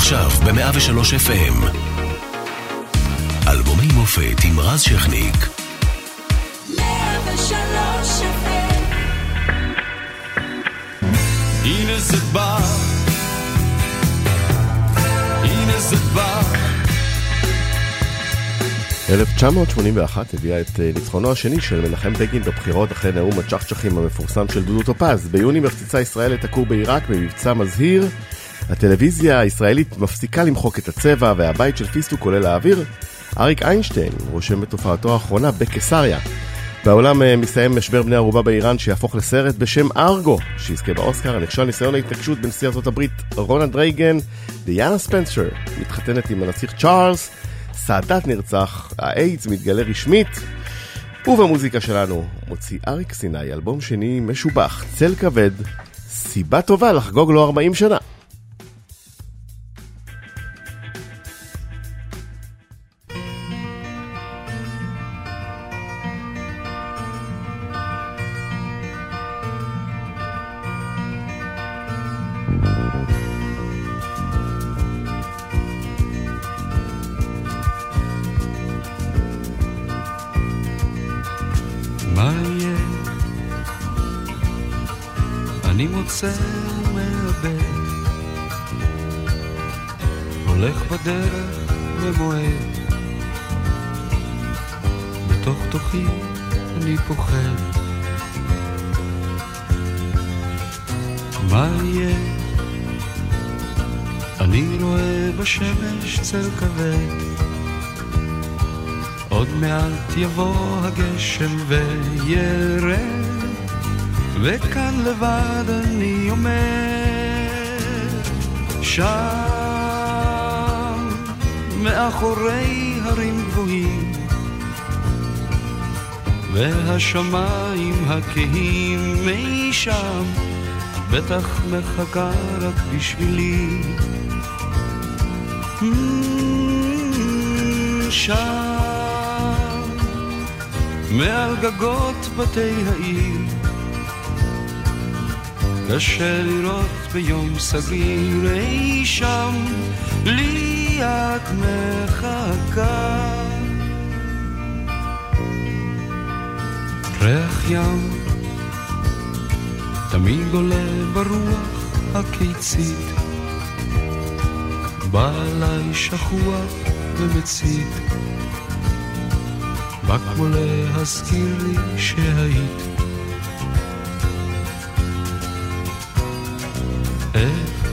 עכשיו ב-103 FM. אלבומי מופת עם רז שכניק. 103 FM. הנה זה בא, הנה זה בא. 1981 הביאה את אה, ניצחונו השני של מנחם בגין בבחירות אחרי נאום הצ'חצ'חים המפורסם של דודו טופז. ביוני מפציצה ישראל את הכור בעיראק במבצע מזהיר. הטלוויזיה הישראלית מפסיקה למחוק את הצבע והבית של פיסטוק עולה לאוויר. אריק איינשטיין רושם את הופעתו האחרונה בקיסריה. בעולם אה, מסתיים משבר בני ערובה באיראן שיהפוך לסרט בשם ארגו, שיזכה באוסקר, נכשל ניסיון ההתנגשות בנשיא ארצות הברית רונלד רייגן, דיאנה ספנסר מתחתנת עם הנסיך צ'ארלס, סאדאת נרצח, האיידס מתגלה רשמית, ובמוזיקה שלנו מוציא אריק סיני אלבום שני משובח, צל כבד, סיבה טובה לחגוג לו 40 שנה. צל כבד. עוד מעט יבוא הגשם וירד, וכאן לבד אני עומד. שם, מאחורי הרים גבוהים, והשמיים הכהים מי שם, בטח מחכה רק בשבילי. שם, מעל גגות בתי העיר, קשה לראות ביום סגריר אי שם, לי את מחכה. ריח ים תמיד עולה ברוח הקיצית. בא עליי שכוח ומצית, בא כמו להזכיר לי שהיית. איך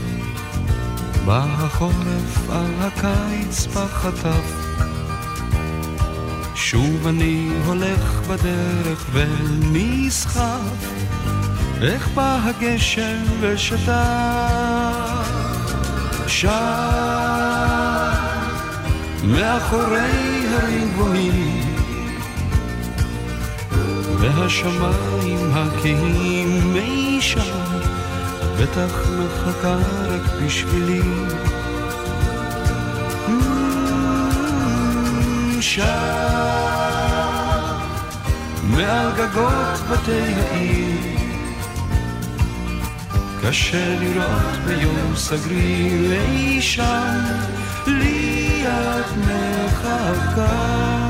בא החורף על הקיץ בחטף, שוב אני הולך בדרך ונסחף, איך בא הגשם ושטף. שם, מאחורי הרים גבוהים, והשמיים הכהים מי שם, בטח מחכה רק בשבילי. שם, מעל גגות בתי העיר, קשה לראות ביום סגריר אי שם, לי את מחכה.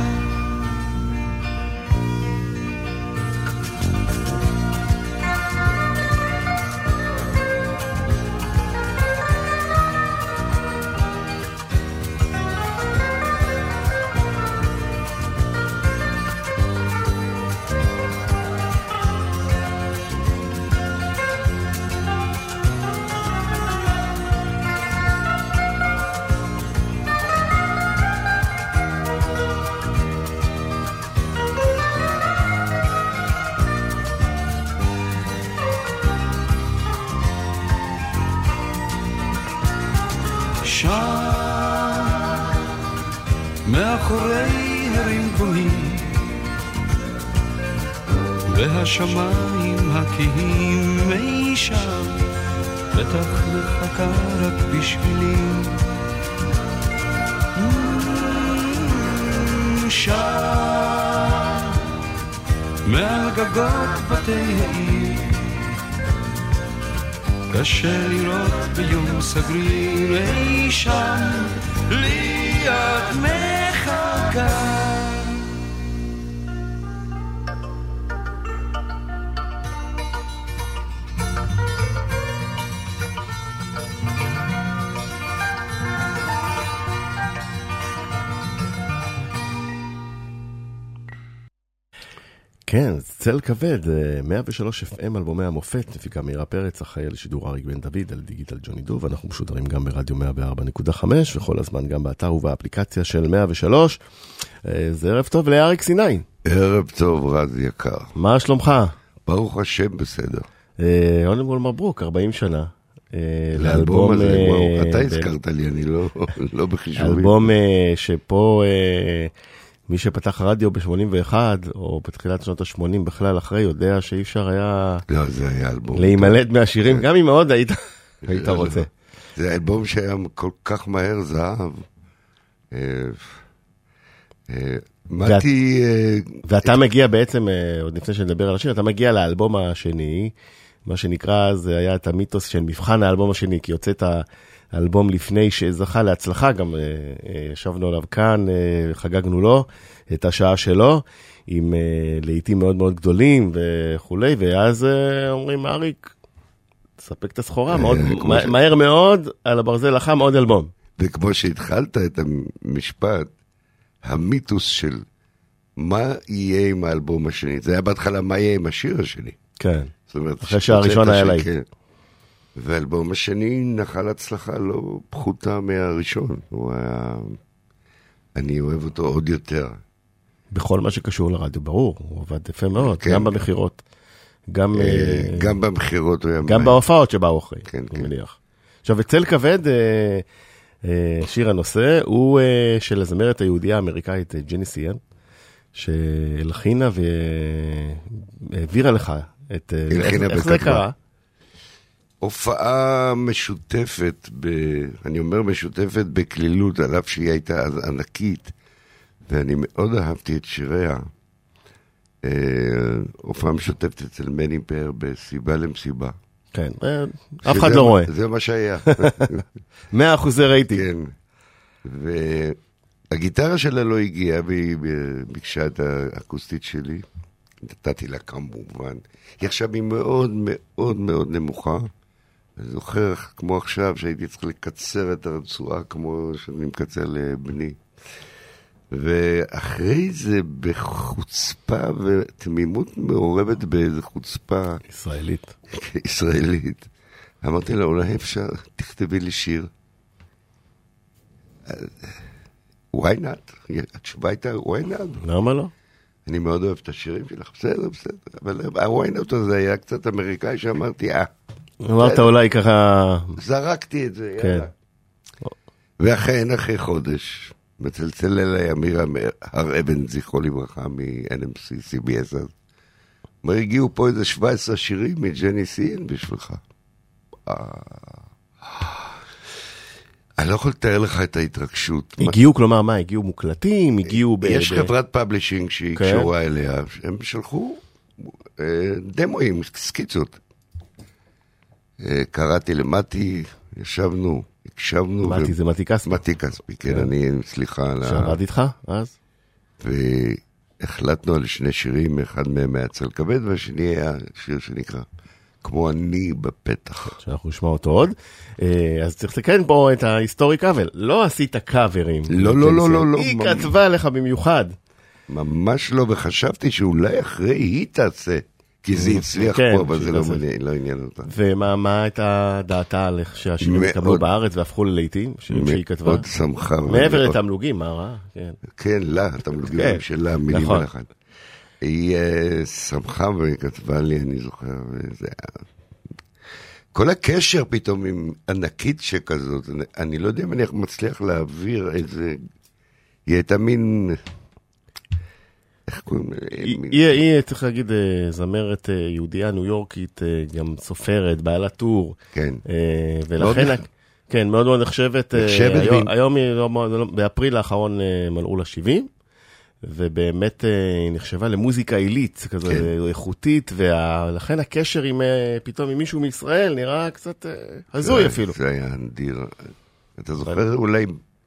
השמיים הכהים אי שם, בטח מחכה רק בשבילי. שם, מעל גגות בתי העיר, קשה לראות ביום סגריר אי שם, לי את מחכה. כן, צל כבד, 103 FM אלבומי המופת, מפיקה מאירה פרץ, אחראי לשידור אריק בן דוד על דיגיטל ג'וני דוב, אנחנו משודרים גם ברדיו 104.5, וכל הזמן גם באתר ובאפליקציה של 103. אה, זה ערב טוב לאריק סיני. ערב טוב, רז יקר. מה שלומך? ברוך השם, בסדר. אה, קודם כל מברוק, 40 שנה. אה, לאלבום הזה, וואו, אתה הזכרת לי, אני לא, לא בחישובים. אלבום שפה... מי שפתח רדיו ב-81, או בתחילת שנות ה-80 בכלל אחרי, יודע שאי אפשר היה... לא, זה היה אלבום. להימלט מהשירים, גם אם מאוד היית, היית רוצה. זה אלבום שהיה כל כך מהר זהב. אה, אה, מתי... אה, ואתה מגיע בעצם, עוד לפני שנדבר על השיר, אתה מגיע לאלבום השני, מה שנקרא, זה היה את המיתוס של מבחן האלבום השני, כי יוצאת האלבום לפני שזכה להצלחה, גם אה, אה, ישבנו עליו כאן, אה, חגגנו לו את השעה שלו, עם לעיתים מאוד מאוד גדולים וכולי, ואז אומרים, אריק, תספק את הסחורה, מאוד, מה, מהר מאוד, על הברזל החם עוד אלבום. וכמו שהתחלת את המשפט, המיתוס של מה יהיה עם האלבום השני, זה היה בהתחלה מה יהיה עם השיר השני. כן, אומרת, אחרי שהראשון היה להיט. והאלבום השני נחל הצלחה לא פחותה מהראשון. הוא היה... אני אוהב אותו עוד יותר. בכל מה שקשור לרדיו, ברור, הוא עבד יפה מאוד, כן. גם במכירות. גם, אה, אה, גם במכירות הוא היה... גם בהופעות שבאו אחרי, כן, אני כן. מניח. עכשיו, אצל כבד, אה, שיר הנושא, הוא של הזמרת היהודייה האמריקאית ג'ני סיאן, שהלחינה והעבירה לך את... איך זה קרה? הופעה משותפת, ב, אני אומר משותפת בקלילות, על אף שהיא הייתה אז ענקית, ואני מאוד אהבתי את שיריה. אה, הופעה משותפת אצל מני פאר בסיבה למסיבה. כן, אה, אף אחד לא רואה. זה מה שהיה. מאה אחוזי רייטינג. כן. והגיטרה שלה לא הגיעה, והיא ביקשה את האקוסטית שלי. נתתי לה כמובן. היא עכשיו היא מאוד מאוד מאוד נמוכה. אני זוכר, כמו עכשיו, שהייתי צריך לקצר את הרצועה כמו שאני מקצר לבני. ואחרי זה, בחוצפה ותמימות מעורבת באיזה חוצפה... ישראלית. ישראלית. אמרתי לה, אולי אפשר, תכתבי לי שיר. why not? התשובה הייתה, why not? למה לא? אני מאוד אוהב את השירים שלך, בסדר, בסדר. אבל ה-why not הזה היה קצת אמריקאי שאמרתי, אה. אמרת אולי ככה... זרקתי את זה, כן. יאללה. ואכן, אחרי חודש, מצלצל אליי אמיר הר אבן, זכרו לברכה, מ-NMC, CBS אז. אומר, הגיעו פה איזה 17 שירים מג'ני סין בשבילך. אה. אני לא יכול לתאר לך את ההתרגשות. הגיעו, כלומר, מה, הגיעו מוקלטים? הגיעו ב... יש חברת publishing שהיא כן. קשורה אליה, הם שלחו אה, דמואים, סקיצות. אה, קראתי למתי, ישבנו, הקשבנו. מתי זה מתי כספי? מתי כספי, כן, כן. אני, סליחה על ה... שעבד איתך אז? והחלטנו על שני שירים, אחד מהם היה צל כבד, והשני היה שיר שנקרא כמו אני בפתח. שאנחנו נשמע אותו עוד. אה, אז צריך לתקן פה את ההיסטורי קאבר. לא עשית קאברים. לא, לא, לא, לא, לא. היא כתבה לך במיוחד. ממש לא, וחשבתי שאולי אחרי היא תעשה. כי זה הצליח כן, פה, אבל זה לא, לא עניין אותה. ומה הייתה דעתה על איך שהשירים התקבלו בארץ והפכו ללהיטים, שירים שהיא כתבה? מאוד שמחה. מעבר לתמלוגים, מה רע? כן, כן לה, התמלוגים כן, שלה, מילים נכון. אחד. היא שמחה והיא כתבה לי, אני זוכר, וזה היה... כל הקשר פתאום עם ענקית שכזאת, אני, אני לא יודע אם אני מצליח להעביר איזה... היא הייתה מין... איך קוראים לזה? היא, צריך להגיד, אה, זמרת אה, יהודייה ניו יורקית, גם סופרת, בעלת טור. כן. ולכן... כן, מאוד מאוד נחשבת. נחשבת. היום, היום היא, לא באפריל האחרון מלאו לה 70. ובאמת היא נחשבה למוזיקה עילית, כזו כן. איכותית, ולכן הקשר עם, פתאום עם מישהו מישראל נראה קצת הזוי אפילו. זה היה נדיר. אתה זוכר אולי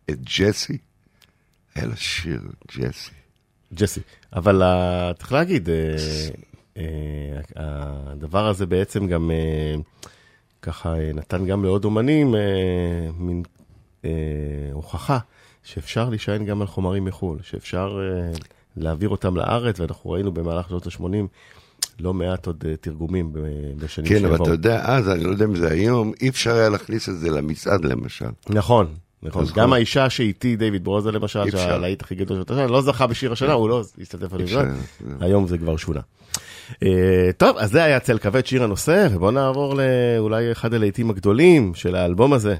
את ג'סי? היה לה שיר, ג'סי. ג'סי. אבל צריך להגיד, הדבר הזה בעצם גם ככה נתן גם לעוד אומנים מין הוכחה שאפשר להישען גם על חומרים מחו"ל, שאפשר להעביר אותם לארץ, ואנחנו ראינו במהלך שנות ה-80 לא מעט עוד תרגומים בשנים כן, אבל אתה יודע, אז, אני לא יודע אם זה היום, אי אפשר היה להכניס את זה למצעד למשל. נכון, נכון. גם האישה שאיתי, דיוויד ברוזה למשל, שהלהיט הכי גדול של השנה, לא זכה בשיר השנה, הוא לא השתתף על זה, היום זה כבר שונה. טוב, אז זה היה צל כבד, שיר הנושא, ובואו נעבור לאולי אחד הלהיטים הגדולים של האלבום הזה.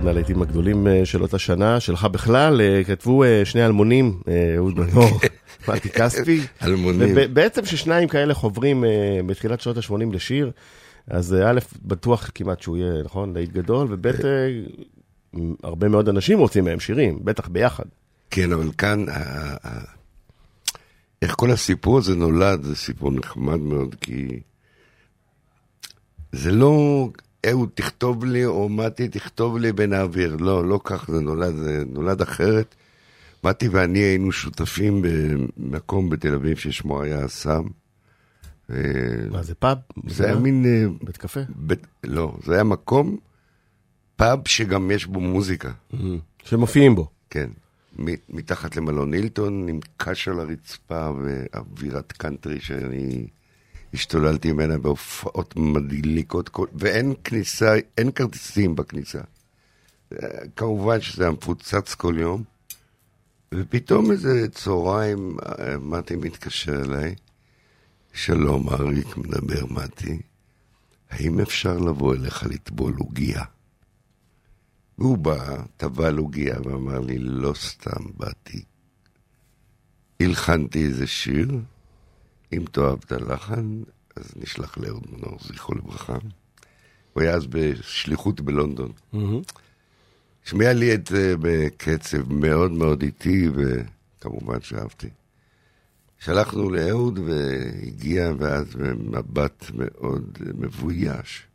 אחד מהלהיטים הגדולים של אותה שנה, שלך בכלל, כתבו שני אלמונים, אהוד בנור, מתי כספי. אלמונים. בעצם ששניים כאלה חוברים בתחילת שנות ה-80 לשיר, אז א', בטוח כמעט שהוא יהיה, נכון, להיט גדול, וב', הרבה מאוד אנשים רוצים מהם שירים, בטח ביחד. כן, אבל כאן, איך כל הסיפור הזה נולד, זה סיפור נחמד מאוד, כי זה לא אהוד תכתוב לי, או מתי תכתוב לי בנעביר, לא, לא כך זה נולד, זה נולד אחרת. מתי ואני היינו שותפים במקום בתל אביב ששמו היה אסם. מה, זה פאב? זה היה מין... אה, בית קפה? בית, לא, זה היה מקום, פאב שגם יש בו מוזיקה. שמופיעים בו. כן. מתחת למלון הילטון, עם קש על הרצפה ואווירת קאנטרי שאני השתוללתי ממנה בהופעות מדליקות, ואין כניסה, אין כרטיסים בכניסה. כמובן שזה היה מפוצץ כל יום, ופתאום איזה צהריים מתי מתקשר אליי, שלום אריק, מדבר מתי, האם אפשר לבוא אליך לטבול עוגייה? והוא בא, טבע לוגיה ואמר לי, לא סתם באתי. הלחנתי איזה שיר, אם תאהב את הלחן, אז נשלח לאהוד מנור, זכרו לברכה. הוא היה אז בשליחות בלונדון. השמיע לי את זה בקצב מאוד מאוד איטי, וכמובן שאהבתי. שלחנו לאהוד והגיע, ואז במבט מאוד מבויש.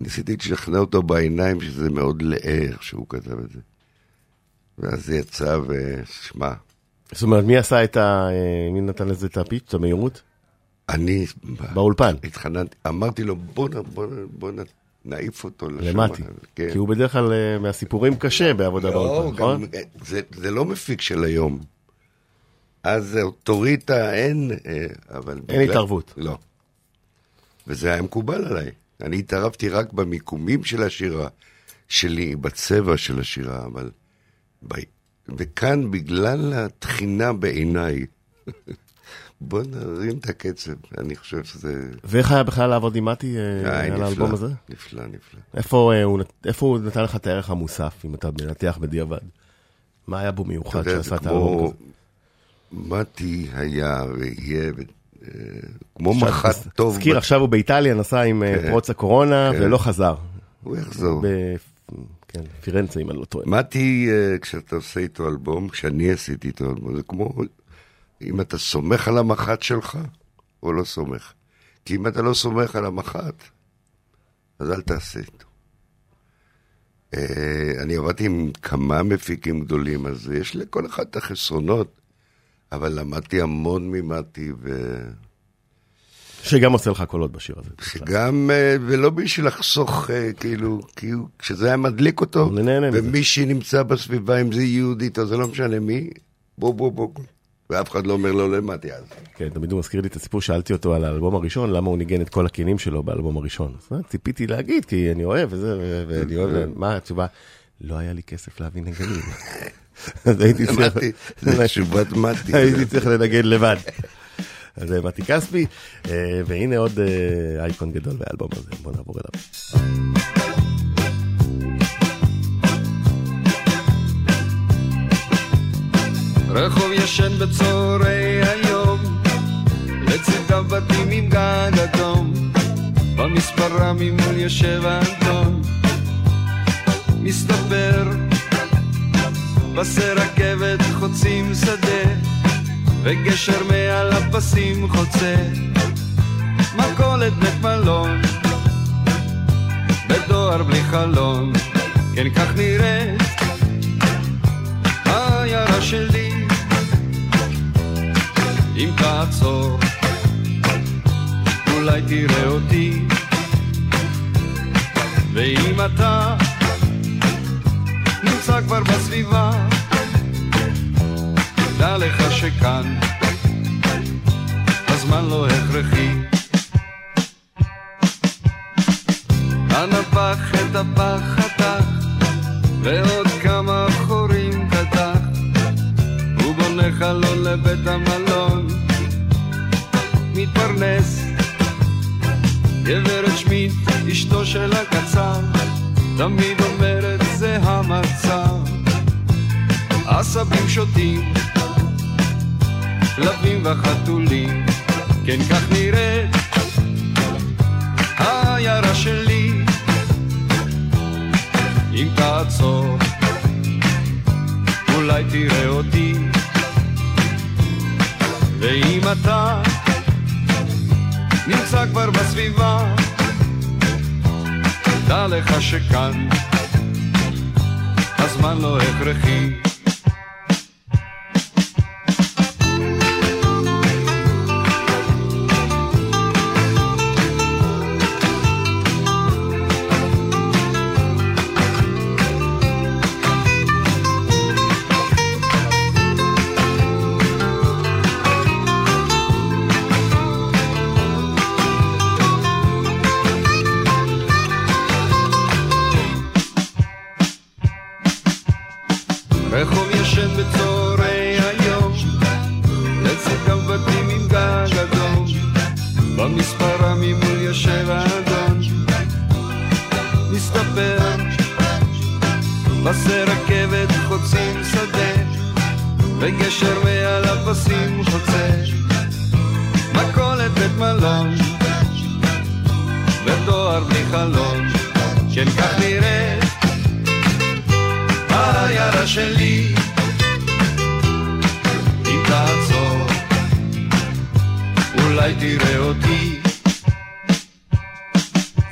ניסיתי לשכנע אותו בעיניים שזה מאוד לאה איך שהוא כתב את זה. ואז זה יצא ושמע. זאת אומרת, מי עשה את ה... מי נתן לזה את הפיץ', את המהירות? אני... באולפן. התחננתי, אמרתי לו, בוא, בוא, בוא נעיף אותו לשם. למטי. כן. כי הוא בדרך כלל אה, מהסיפורים קשה בעבודה לא, באולפן, נכון? אה, זה, זה לא מפיק של היום. אז אוטוריטה אין, אה, אבל... אין בגלל... התערבות. לא. וזה היה מקובל עליי. אני התערבתי רק במיקומים של השירה שלי, בצבע של השירה, אבל... וכאן, בגלל התחינה בעיניי, בוא נרים את הקצב, אני חושב שזה... ואיך היה בכלל לעבוד עם מתי אה, על האלבום הזה? נפלא, נפלא. איפה אה, הוא, איפה הוא נתן לך את הערך המוסף, אם אתה מנתח בדיעבד? מה היה בו מיוחד שעשה את האלבום הזה? מתי היה ויהיה, כמו מח"ט טוב. תזכיר, עכשיו הוא באיטליה, נסע עם אה, כן. פרוץ הקורונה כן. ולא חזר. הוא יחזור. כן, פירנצה, אם אני לא טועה. מתי, אה, כשאתה עושה איתו אלבום, כשאני עשיתי איתו אלבום, זה כמו אם אתה סומך על המח"ט שלך, או לא סומך. כי אם אתה לא סומך על המח"ט, אז אל תעשה איתו. אה, אני עבדתי עם כמה מפיקים גדולים, אז יש לכל אחד את החסרונות. אבל למדתי המון ממתי ו... שגם עושה לך קולות בשיר הזה. שגם, אה, ולא בשביל לחסוך, אה, כאילו, כאילו, כשזה היה מדליק אותו, ומי שנמצא בסביבה, אם זה יהודית או זה לא משנה מי, בוא, בוא, בוא. ואף אחד לא אומר לו למדתי אז. כן, תמיד הוא מזכיר לי את הסיפור, שאלתי אותו על האלבום הראשון, למה הוא ניגן את כל הכלים שלו באלבום הראשון. אז ציפיתי להגיד, כי אני אוהב וזה, ואני אוהב, מה התשובה? לא היה לי כסף להביא נגנים. אז הייתי צריך... זה תשובת מתי. הייתי צריך לנגן לבד. אז מתי כספי, אה, והנה עוד אה, אייקון גדול באלבום הזה, בוא נעבור אליו. רחוב ישן בצהרי היום, לצידיו בתים עם גג אדום, במספרה ממול יושב אנטון, מסתבר פסי רכבת חוצים שדה, וגשר מעל הפסים חוצה. מכולת בית מלון, בדואר בלי חלון, כן כך נראית העיירה שלי. אם תעצור, אולי תראה אותי, ואם אתה נמצא כבר בסביבה, לך שכאן הזמן לא הכרחי. הנפח את הפח חתך, ועוד כמה חורים קדח, הוא בונה חלון לבית המלון, מתפרנס, גברת שמיט, אשתו של הקצר, תמיד אומרת זה המצב. עשבים שוטים, וחתולים, כן כך נראית העיירה שלי. אם תעצור, אולי תראה אותי, ואם אתה נמצא כבר בסביבה, דע לך שכאן הזמן לא הכרחי.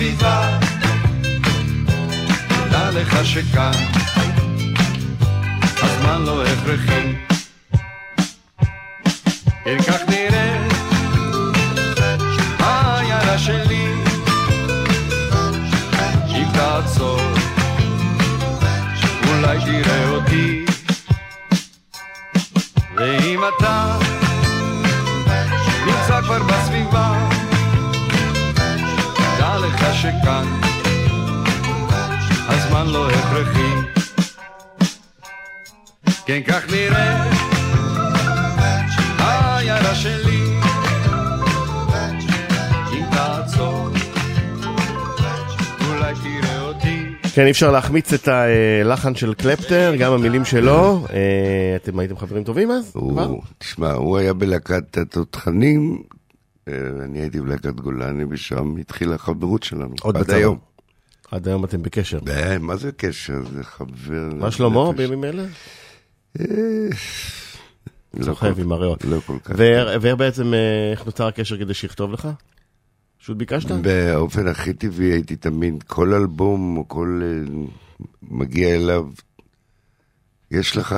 הסביבה. דע לך שכאן הזמן לא הכרחי. אם כך נראית העיירה שלי, אם תעצור אולי תראה אותי. ואם אתה אי אפשר להחמיץ את הלחן של קלפטר, גם המילים שלו. אה, אתם הייתם חברים טובים אז? תשמע, הוא היה בלהקת התותחנים, אני הייתי בלהקת גולני, ושם התחילה החברות שלנו. עוד עד היום. עד היום אתם בקשר. מה זה קשר? זה חבר... מה שלמה בימים אלה? אה, צוחב עם הריאות. לא כל כך. ואיך בעצם, איך נוצר הקשר כדי שיכתוב לך? פשוט ביקשת? באופן הכי טבעי הייתי תמיד, כל אלבום או כל... אה, מגיע אליו, יש לך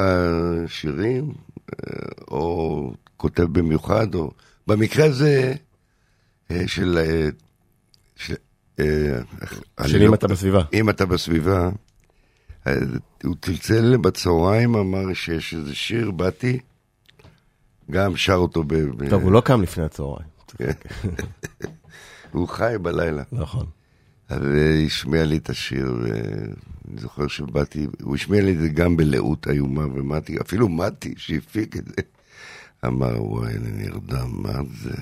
שירים, אה, או כותב במיוחד, או... במקרה הזה, אה, של... של, של אם לא, אתה בסביבה. אם אתה בסביבה, הוא צלצל בצהריים, אמר שיש איזה שיר, באתי, גם שר אותו ב... טוב, הוא לא קם לפני הצהריים. הוא חי בלילה. נכון. אז השמיע לי את השיר, ואני זוכר שבאתי, הוא השמיע לי את זה גם בלאות איומה, ומתי, אפילו מתי שהפיק את זה, אמר, וואי, אני נרדם, מה זה?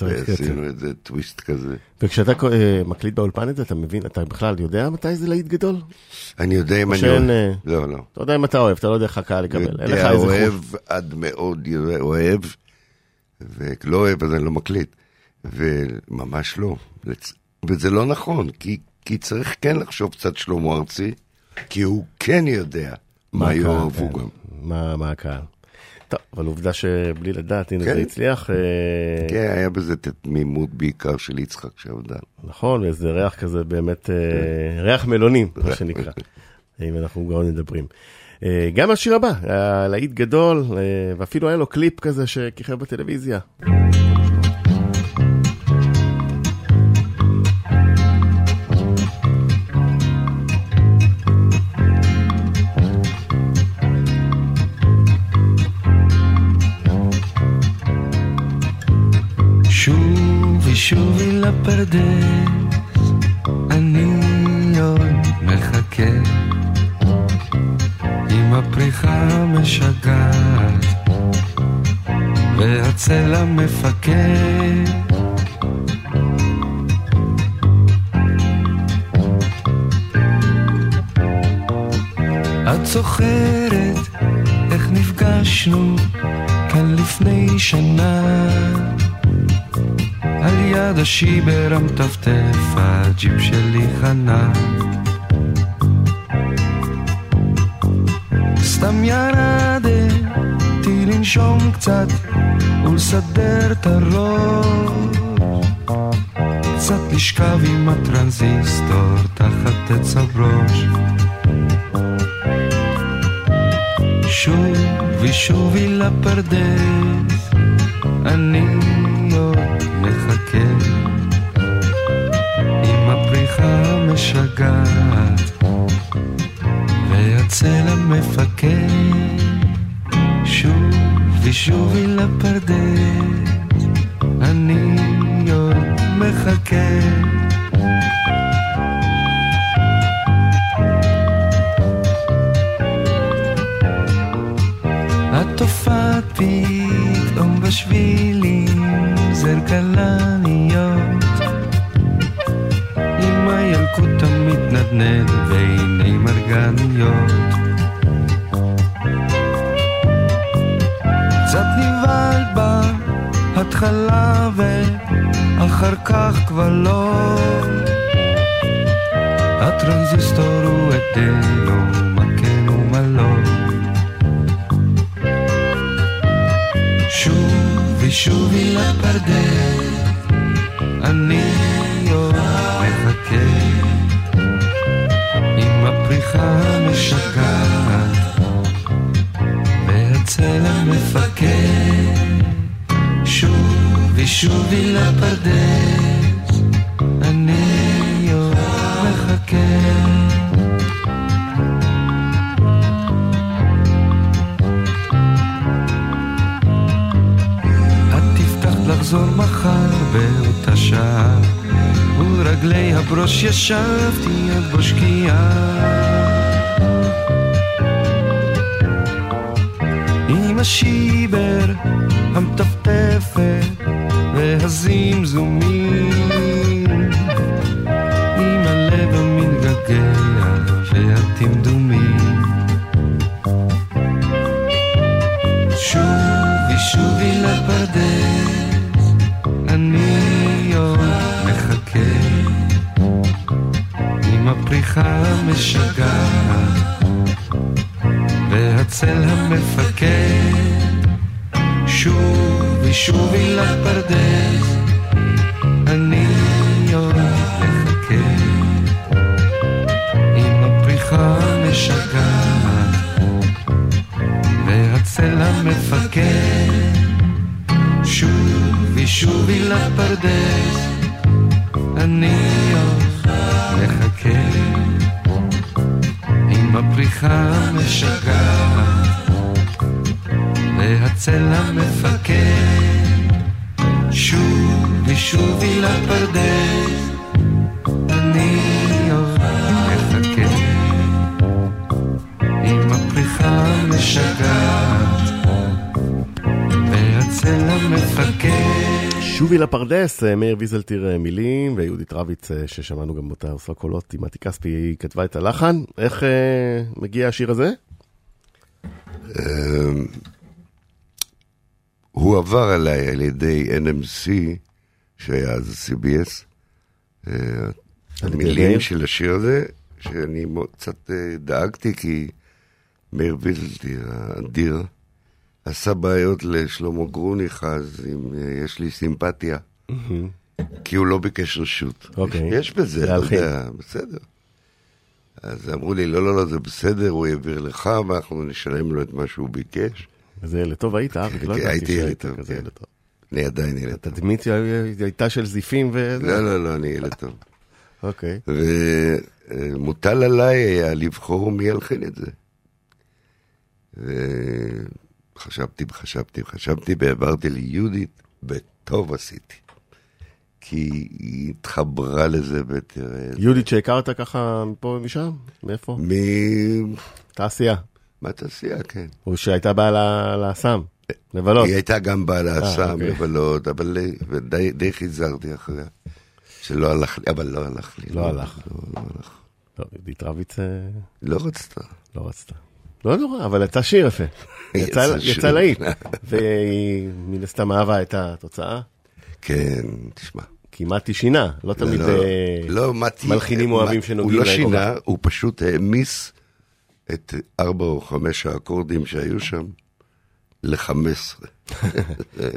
ועשינו איזה טוויסט כזה. וכשאתה uh, מקליט באולפן את זה, אתה מבין, אתה בכלל יודע מתי זה להיט גדול? אני יודע אם אני... שאין, uh, לא, לא. אתה יודע אם אתה אוהב, אתה לא יודע איך הקהל לקבל. יודע, אוהב עד מאוד, אוהב, ולא אוהב, אז אני לא מקליט. וממש לא. וזה לא נכון, כי, כי צריך כן לחשוב קצת שלמה ארצי, כי הוא כן יודע מה יאהבו כן. גם. מה, מה הקהל. טוב, אבל עובדה שבלי לדעת, הנה כן. זה הצליח. אה, כן, היה בזה תמימות בעיקר של יצחק שעבדה. נכון, איזה ריח כזה באמת, אה. ריח מלונים, מה שנקרא, אם אנחנו כבר מדברים. אה, גם השיר הבא, להיט גדול, ואפילו היה לו קליפ כזה שכיכב בטלוויזיה. ושובי לפרדס, אני עוד מחכה. עם הפריחה המשגעת והצל המפקד את זוכרת איך נפגשנו כאן לפני שנה על יד השיבר המטפטף הג'יפ שלי חנה. סתם ירדתי לנשום קצת ולסדר את הראש. קצת לשכב עם הטרנזיסטור תחת עץ הברוש שוב ושובי לפרדס, אני מחכה עם הפריחה המשגעת והצל המפקד. שוב ושובי לפרדס, כבר לא. הטרנזיסטור הוא אדלו, הברוש ישבתי עד שובי שובי לפרדס. אני עוד מחכה עם הפריחה המשגעת. והצל המפקד שובי שובי לפרדס, אני עוד מחכה עם הפריחה המשגעת והצל המפקד. שובי שובי לפרדס, אני עוד מחכה עם הפריחה המשגעת אצל המפקד. שובי לפרדס, אה, מאיר ויזלטיר מילים, ויהודית רביץ, אה, ששמענו גם אותה עושה קולות, עם מתי כספי, היא כתבה את הלחן. איך אה, מגיע השיר הזה? הוא עבר עליי על ידי NMC, שהיה אז CBS, המילים של השיר הזה, שאני קצת דאגתי, כי מאיר ויזלטיר האדיר, עשה בעיות לשלמה גרוניך, אז אם אה, יש לי סימפתיה. כי הוא לא ביקש רשות. אוקיי. יש בזה, אתה יודע, בסדר. אז אמרו לי, לא, לא, לא, זה בסדר, הוא יעביר לך, ואנחנו נשלם לו את מה שהוא ביקש. איזה ילד טוב היית, אריק, לא ידעתי שהיית כזה ילד טוב. אני עדיין ילד טוב. התדמית הייתה של זיפים ו... לא, לא, לא, אני ילד טוב. אוקיי. ומוטל עליי היה לבחור מי ילחין את זה. חשבתי וחשבתי וחשבתי והעברתי ליהודית, וטוב עשיתי. כי היא התחברה לזה ותראה... יהודית שהכרת ככה מפה ומשם? מאיפה? מ... תעשייה. מה תעשייה, כן. או שהייתה באה לאסם, לבלות. היא הייתה גם באה לאסם, אוקיי. לבלות, אבל די חיזרתי אחריה. שלא הלך לי, אבל לא הלך לי. לא הלך. לא, לא הלך. לא, עידית רביץ... אה, לא רצתה. לא רצתה. לא נורא, אבל יצא שיר יפה. יצא להיט. והיא מן הסתם אהבה את התוצאה. כן, תשמע. כי מתי שינה, לא תמיד לא, אה, מתי, מלחינים אוהבים שנוגעים הוא לא שינה, הוא פשוט העמיס את ארבע או חמש האקורדים שהיו שם ל-15.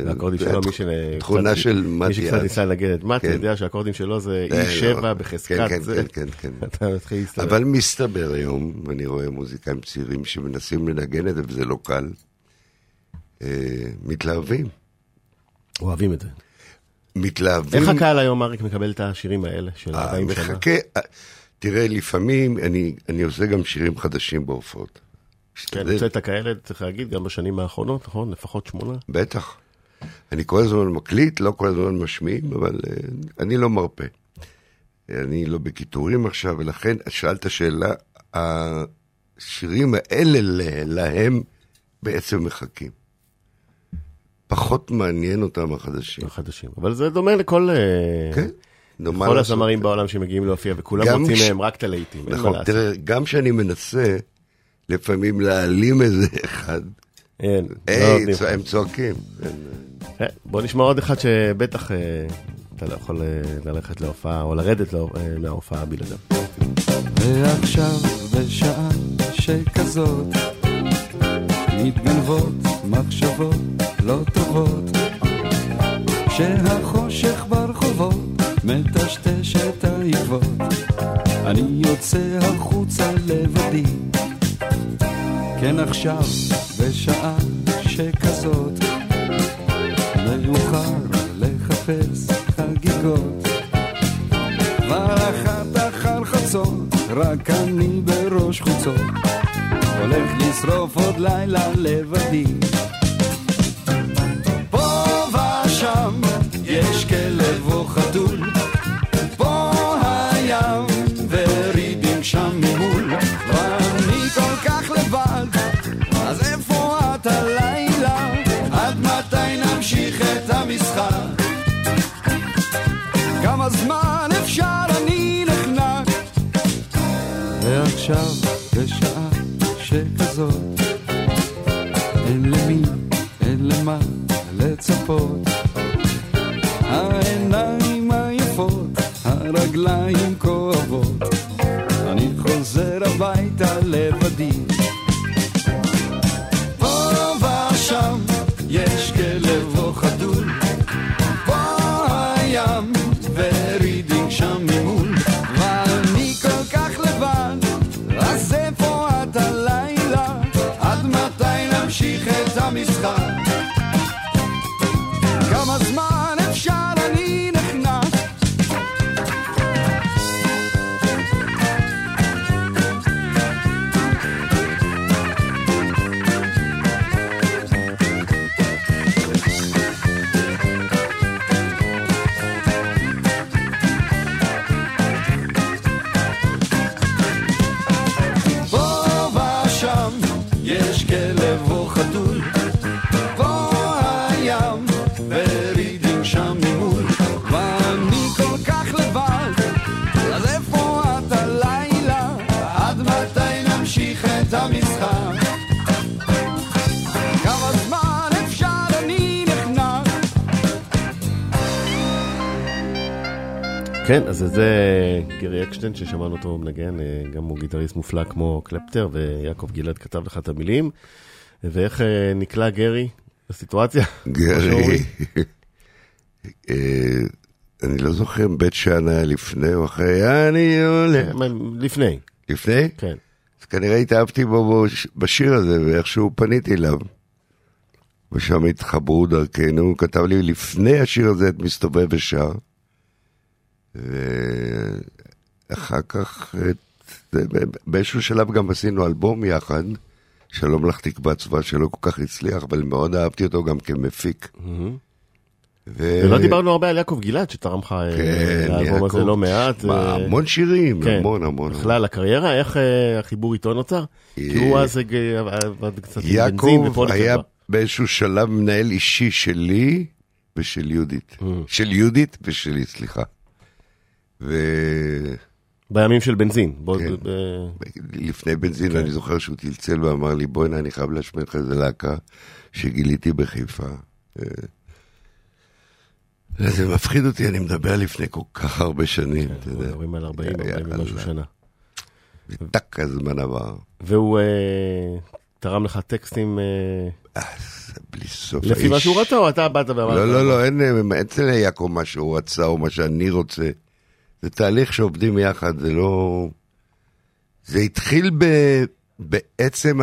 האקורדים שלו, מי ש... תכונה של מתי. מי שקצת ניסה לנגד את מתי, יודע שהאקורדים שלו זה אה, E7 לא. בחזקת כן, זה. כן, כן, כן. אבל מסתבר היום, ואני רואה מוזיקאים צעירים שמנסים לנגן את זה, וזה לא קל, אה, מתלהבים. אוהבים את זה. מתלהבים. איך הקהל היום, אריק, מקבל את השירים האלה של 40 שנה? מחכה, תראה, לפעמים אני, אני עושה גם שירים חדשים בהופעות. כן, הוצאת כאלה, צריך להגיד, גם בשנים האחרונות, נכון? לפחות שמונה? בטח. אני כל הזמן מקליט, לא כל הזמן משמיעים, אבל uh, אני לא מרפה. אני לא בקיטורים עכשיו, ולכן שאלת שאלה, השירים האלה להם בעצם מחכים. פחות מעניין אותם החדשים. החדשים, אבל זה דומה לכל... אה, כן. כל הזמרים בעולם שמגיעים להופיע, וכולם רוצים מהם רק את הלהיטים. נכון, תראה, גם כשאני מנסה לפעמים להעלים איזה אחד, אין, היי, לא הם צועקים. אה, בוא נשמע עוד אחד שבטח אה, אתה לא יכול ללכת להופעה, או לרדת מההופעה בלעדיו. ועכשיו בשעה שכזאת מתגנבות מחשבות לא טובות שהחושך ברחובות מטשטש את העקבות. אני יוצא החוצה לבדי. כן עכשיו בשעה שכזאת מאוחר לחפש חגיגות. כבר אחת אחר חצות רק אני בראש חוצות. הולך לשרוף עוד לילה לבדי. ששמענו אותו מנגן, אה, גם הוא גיטריסט מופלא כמו קלפטר, ויעקב גלעד כתב לך את המילים. ואיך אה, נקלע גרי לסיטואציה? גרי, אה, אני לא זוכר אם בית שאן היה לפני או אחרי, אני עולה. לפני. לפני? כן. אז כנראה התאהבתי בו בשיר הזה, ואיכשהו פניתי אליו. ושם התחברו דרכנו, הוא כתב לי לפני השיר הזה את מסתובב ושר. ואחר כך, את... באיזשהו שלב גם עשינו אלבום יחד, שלום לך תקבע צבא, שלא כל כך הצליח, אבל מאוד אהבתי אותו גם כמפיק. ו... ולא דיברנו הרבה על יעקב גלעד שתרם לך אה, כן, לאלבום הזה לא מעט. מה, המון שירים, כן. המון המון. בכלל, הקריירה, איך החיבור איתו נוצר? כי הוא אז עבד קצת עם בנזין יעקב היה באיזשהו שלב מנהל אישי שלי ושל יהודית. Mm. של יהודית ושלי, סליחה. בימים של בנזין. בוא, כן. ב... לפני בנזין כן. אני זוכר שהוא צלצל ואמר לי, בוא'נה, אני חייב להשמיע לך איזה להקה שגיליתי בחיפה. אה, זה מפחיד אותי, אני מדבר לפני כל כך הרבה שנים, כן, אתה יודע. מדברים על 40, 40 ומשהו שנה. וטק הזמן עבר. והוא אה, תרם לך טקסטים... אה, אה בלי סוף. לפי מה שהוא רצה, או אתה באת ואמרת? לא, לא, לא, אין אצל יעקב מה שהוא רצה או מה שאני רוצה. זה תהליך שעובדים יחד, זה לא... זה התחיל ב... בעצם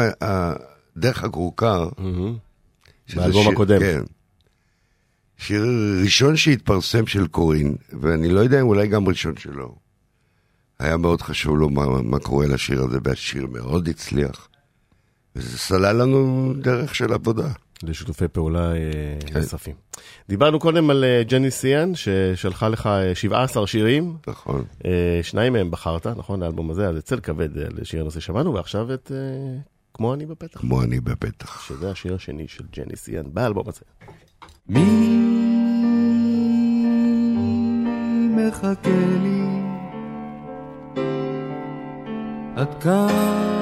דרך הכורכר. באלבום הקודם. כן. שיר ראשון שהתפרסם של קורין, ואני לא יודע אם אולי גם ראשון שלו. היה מאוד חשוב לו מה, מה קורה לשיר הזה, והשיר מאוד הצליח. וזה סלל לנו דרך של עבודה. לשיתופי פעולה אה, כן. נוספים. דיברנו קודם על אה, ג'ני סיאן, ששלחה לך 17 אה, שירים. נכון. שניים מהם בחרת, נכון, האלבום הזה, אז אצל כבד לשיר הנושא שמענו, ועכשיו את כמו אני בפתח. כמו אני בפתח. שזה השיר השני של ג'ני סיאן באלבום הזה. מי מחכה לי? את כאן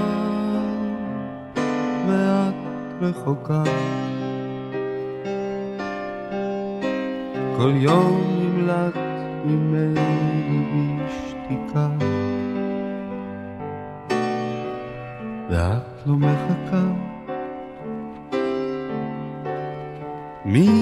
רחוקה. כל יום נמלט ממני בשתיקה ואת לא מחכה. מי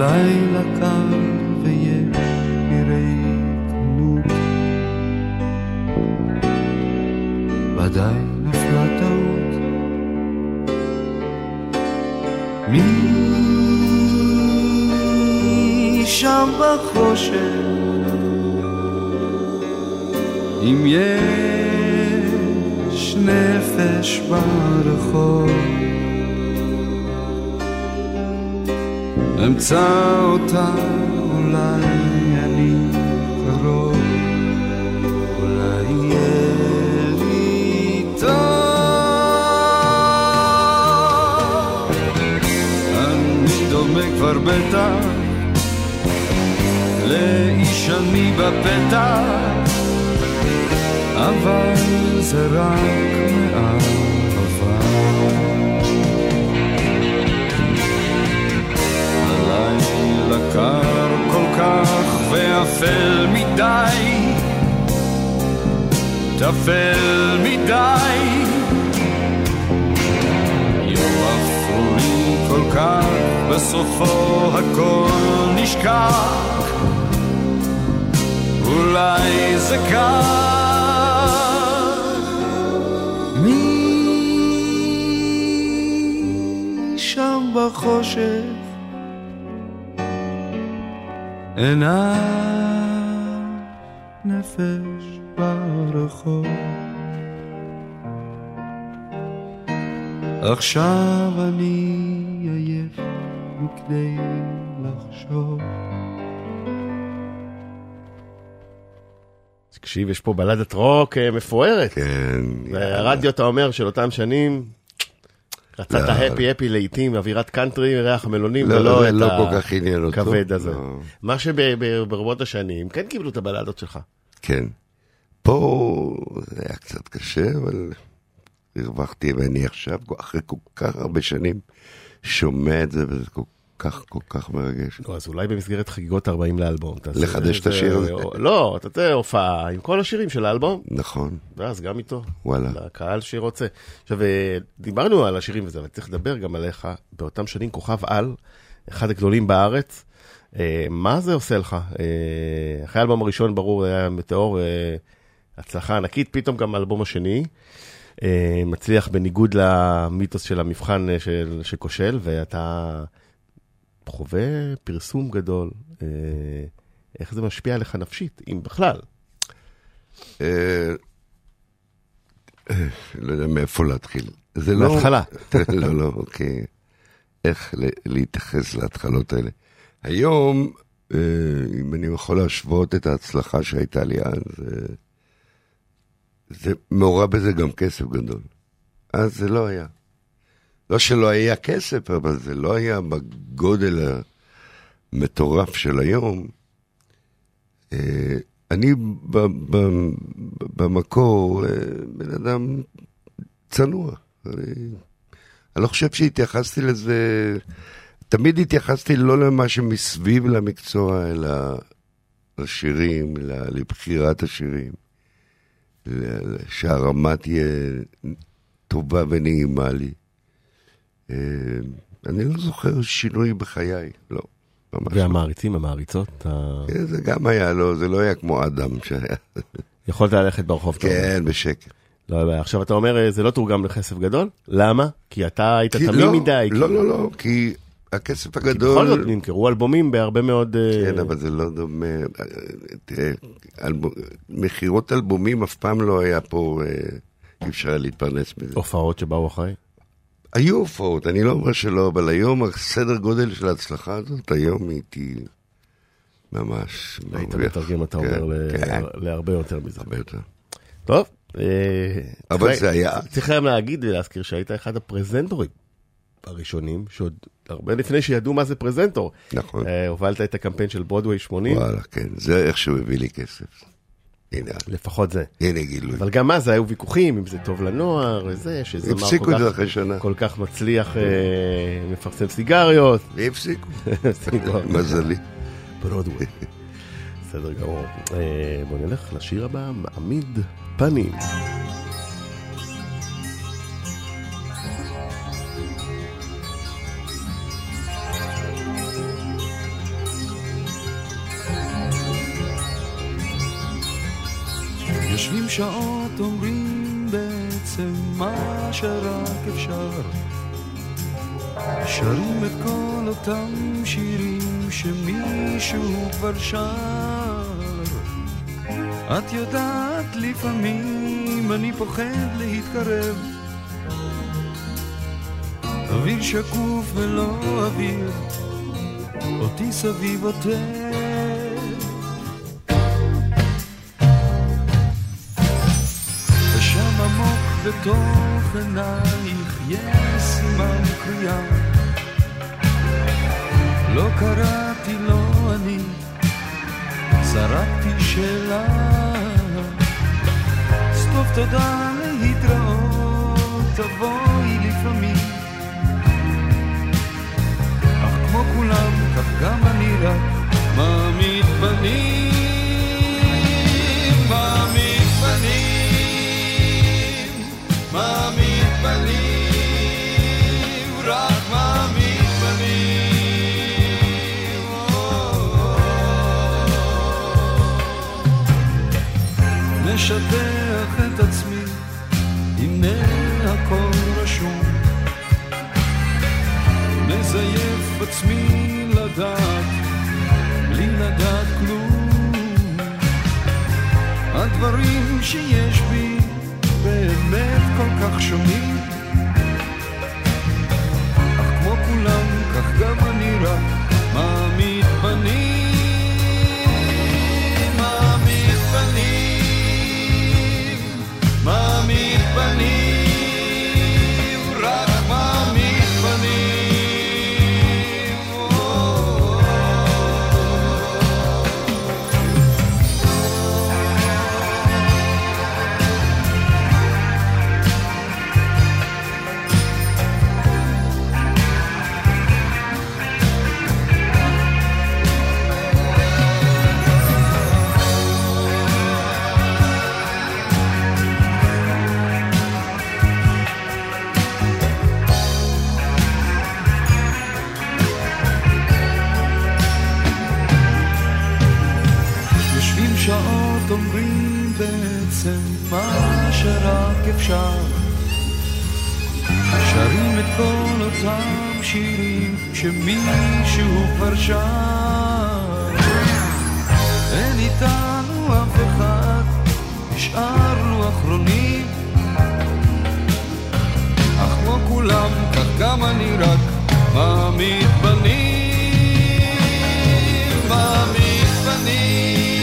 הלילה קר ויש ריקנות ודאי נפלה טעות מי שם בחושך? אם יש נפש ברחוב אמצא אותה אולי אני קרוב אולי יהיה לי טוב אני דומה כבר בטח לאיש אני בפתח, אבל זה רק מאהבה. קר כל כך ואפל מדי, טפל מדי. יום אפוי כל כך, בסופו הכל נשכח. אולי זה כך. מי שם בחושך עיניו נפש ברחוב. עכשיו אני עייף מכדי לחשוב. תקשיב, יש פה בלדת רוק אה, מפוארת. כן. והרדיו, אתה אומר, של אותם שנים, רצת לא. הפי הפי לעיתים, אווירת קאנטרי, ריח המלונים, לא, ולא זה את לא. הכבד הזה. לא. מה שברבות השנים, כן קיבלו את הבלדות שלך. כן. פה זה היה קצת קשה, אבל הרווחתי, ואני עכשיו, אחרי כל כך הרבה שנים, שומע את זה, וזה כל כך, כל כך מרגש. נו, אז אולי במסגרת חגיגות 40 לאלבום. לחדש את השיר הזה? לא, אתה תראה הופעה עם כל השירים של האלבום, נכון, ואז גם איתו. וואלה. לקהל שרוצה. עכשיו, אה, דיברנו על השירים וזה, אבל צריך לדבר גם עליך. באותם שנים כוכב על, אחד הגדולים בארץ. אה, מה זה עושה לך? אה, אחרי האלבום הראשון, ברור, היה מטאור, הצלחה ענקית, פתאום גם האלבום השני. מצליח בניגוד למיתוס של המבחן של, שכושל, ואתה חווה פרסום גדול. אה, איך זה משפיע עליך נפשית, אם בכלל? אה, לא יודע מאיפה להתחיל. זה לא... מההתחלה. לא, לא, אוקיי. איך להתייחס להתחלות האלה. היום, אה, אם אני יכול להשוות את ההצלחה שהייתה לי אז, אה, זה מעורב בזה גם כסף גדול. אז זה לא היה. לא שלא היה כסף, אבל זה לא היה בגודל המטורף של היום. אה, אני במקור אה, בן אדם צנוע. אני, אני לא חושב שהתייחסתי לזה, תמיד התייחסתי לא למה שמסביב למקצוע, אלא לשירים, לבחירת השירים, שהרמה תהיה טובה ונעימה לי. אה, אני לא זוכר שינוי בחיי, לא. ממש לא. והמעריצים, המעריצות, אתה... כן, זה גם היה, לא, זה לא היה כמו אדם שהיה. יכולת ללכת ברחוב. כן, בשקט. לא יודע, עכשיו אתה אומר, אה, זה לא תורגם לכסף גדול? למה? כי אתה היית כי תמים לא, מדי. לא, כי- לא, לא, כי הכסף כי הגדול... בכל זאת נמכרו אלבומים בהרבה מאוד... אה, כן, אבל זה לא דומה. תראה, אלבום- מכירות אלבומים אף פעם לא היה פה, אי אפשר היה להתפרנס מזה. הופעות שבאו אחרי. היו הופעות, אני לא אומר שלא, אבל היום הסדר גודל של ההצלחה הזאת, היום הייתי ממש היית מרוויח. מתרגם, אתה כן, אומר, כן, להרבה יותר מזה. הרבה יותר. טוב. אה, אבל זה היה- צריך גם להגיד ולהזכיר שהיית אחד הפרזנטורים הראשונים, שעוד הרבה לפני שידעו מה זה פרזנטור. נכון. אה, הובלת את הקמפיין של ברודווי 80, וואלה, כן, זה איך שהוא הביא לי כסף. הנה, לפחות זה. הנה גילוי. אבל גם אז היו ויכוחים, אם זה טוב לנוער, וזה, שזמר הפסיקו כל את זה כך- אחרי שנה. כל כך מצליח, אה, מפרסם סיגריות. והפסיקו, סיגריות. מזלי. ברודווי. בסדר גמור. אה, בוא נלך לשיר הבא, מעמיד פנים. יושבים שעות אומרים בעצם מה שרק אפשר. שרים את כל אותם שירים שמישהו כבר שר. את יודעת לפעמים אני פוחד להתקרב. אוויר שקוף ולא אוויר. אותי סביב עוטף בתוך עינייך יש סימן קריאה. לא קראתי, לא אני, זרקתי שאלה. סטופ תודה להתראות, תבואי לפעמים. אך כמו כולם, כך גם אני רק מעמיד פנים מעמיד פנים רק מעמיד פנים משטח את עצמי הנה הכל רשום. מזייף עצמי לדעת, בלי לדעת כלום. הדברים שיש בי באמת כל כך שונים אך כמו כולם, כך גם אני לא רק מעמיד פנים מעמיד פנים מעמיד פנים אפשר. שרים את כל אותם שירים שמישהו כבר שר. אין איתנו אף אחד, נשארנו אחרונים. אך כמו כולם, כך גם אני רק מעמיד פנים, מעמיד פנים.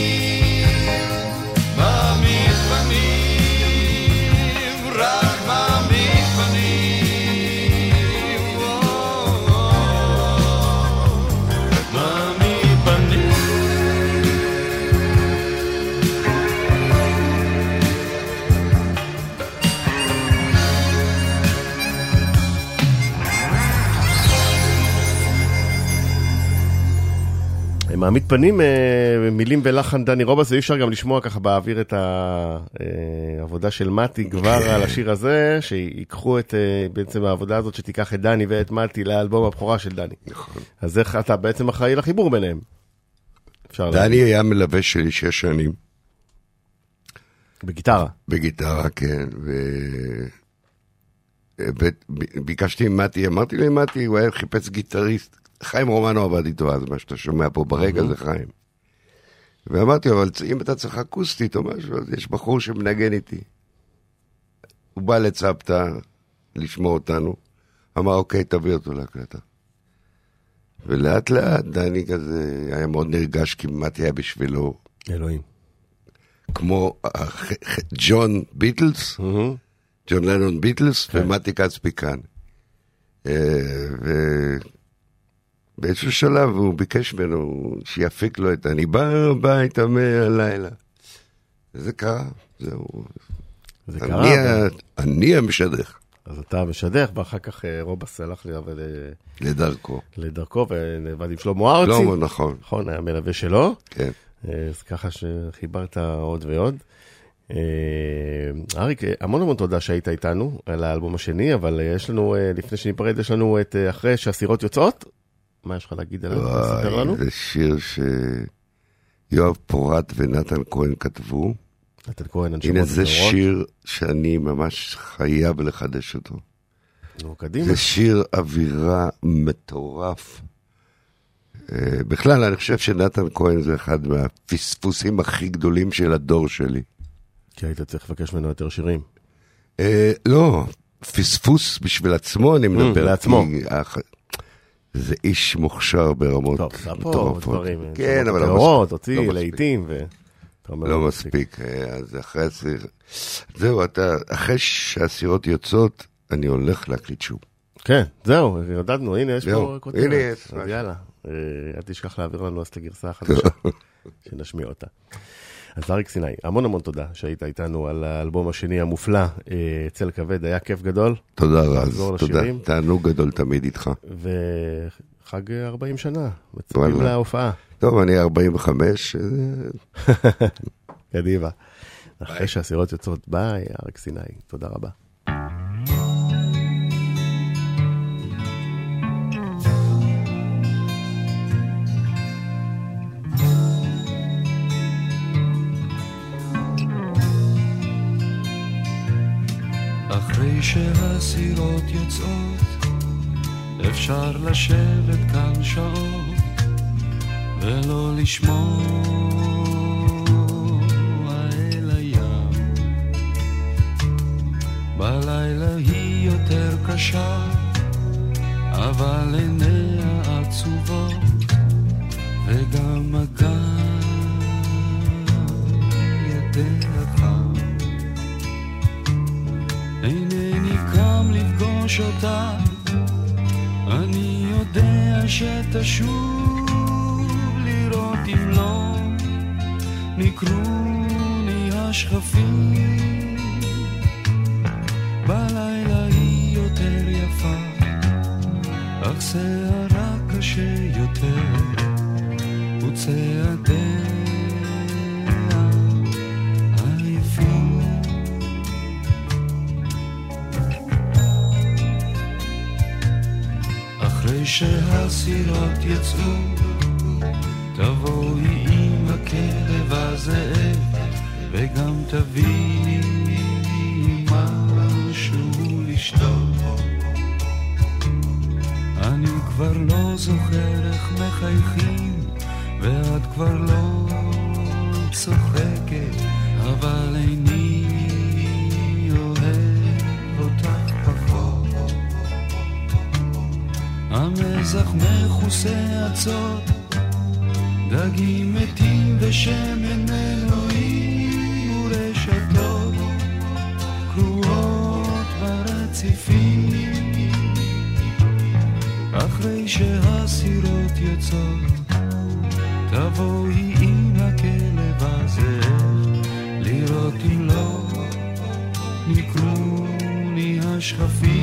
מעמיד פנים, אה, מילים ולחן דני רובס, ואי אפשר גם לשמוע ככה באוויר את העבודה של מתי כבר על השיר הזה, שיקחו את אה, בעצם העבודה הזאת שתיקח את דני ואת מתי לאלבום הבכורה של דני. נכון. אז איך אתה בעצם אחראי לחיבור ביניהם? דני היה מלווה שלי שש שנים. בגיטרה. בגיטרה, כן. ו... ביקשתי עם מתי, אמרתי למתי, הוא היה חיפש גיטריסט חיים רומנו עבד איתו אז, מה שאתה שומע פה ברגע זה חיים. ואמרתי לו, אבל אם אתה צריך אקוסטית או משהו, אז יש בחור שמנגן איתי. הוא בא לצוותא לשמוע אותנו, אמר, אוקיי, תביא אותו להקלטה. ולאט לאט דני כזה היה מאוד נרגש, כמעט היה בשבילו. אלוהים. כמו ג'ון ביטלס, ג'ון לנון ביטלס כן. ומתי כצפי כאן. אה, באיזשהו שלב הוא ביקש ממנו שיפיק לו את אני בא הביתה מהלילה. וזה קרה, זהו. זה אני קרה? אני המשדך. אז אתה משדך, ואחר כך אה, רובס הלך ל... לדרכו. לדרכו, ועבד עם שלמה ארצי. שלמה, נכון. נכון, היה מלווה שלו. כן. אה, אז ככה שחיברת עוד ועוד. אה, אריק, המון המון תודה שהיית איתנו על האלבום השני, אבל יש לנו, לפני שניפרד, יש לנו את אחרי שהסירות יוצאות, מה יש לך להגיד עליו? תספר לנו. זה שיר שיואב פורט ונתן כהן כתבו. נתן כהן, אנשי הנה זה שיר שאני ממש חייב לחדש אותו. נו, קדימה. זה שיר אווירה מטורף. אה, בכלל, אני חושב שנתן כהן זה אחד מהפספוסים הכי גדולים של הדור שלי. כי היית צריך לבקש ממנו יותר שירים. אה, לא, פספוס בשביל עצמו, אני מדבר. לעצמו. זה איש מוכשר ברמות מטורפות. כן, אבל לא מספיק. לא לעיתים. לא, לא מספיק, אה, אז אחרי הסיר... זהו, אתה, אחרי שהסירות יוצאות, אני הולך להקליט שוב. כן, זהו, יודדנו, הנה, יש פה כותרת. הנה יש. יאללה, אה, אל תשכח להעביר לנו אז את הגרסה החדשה, שנשמיע אותה. אז אריק סיני, המון המון תודה שהיית איתנו על האלבום השני המופלא, אה, צל כבד, היה כיף גדול. תודה רז, תודה, תענוג גדול תמיד איתך. וחג 40 שנה, מצפים להופעה. טוב, אני 45. קדימה. אחרי שהסירות יוצאות, ביי, אריק סיני, תודה רבה. אחרי שהסירות יוצאות, אפשר לשבת כאן שעות ולא לשמוע אל הים. בלילה היא יותר קשה, אבל עיניה עצובות, וגם הגן ידיה אותה, אני יודע שתשוב לראות אם לא נקרוני השכפים. בלילה היא יותר יפה, אך שערה קשה יותר, וצעדיה שהסירות יצאו, תבואי עם הכלב הזאב, וגם תביאי משהו לשתות. אני כבר לא זוכר איך מחייכים, ואת כבר לא צוחקת, אבל איני המזח מכוסה אצות, דגים מתים ושמן אלוהים ורשתות קרועות ברציפים. אחרי שהסירות יוצאות, תבואי עם הכלב הזה, לראות אם לא נקרוני השכפים.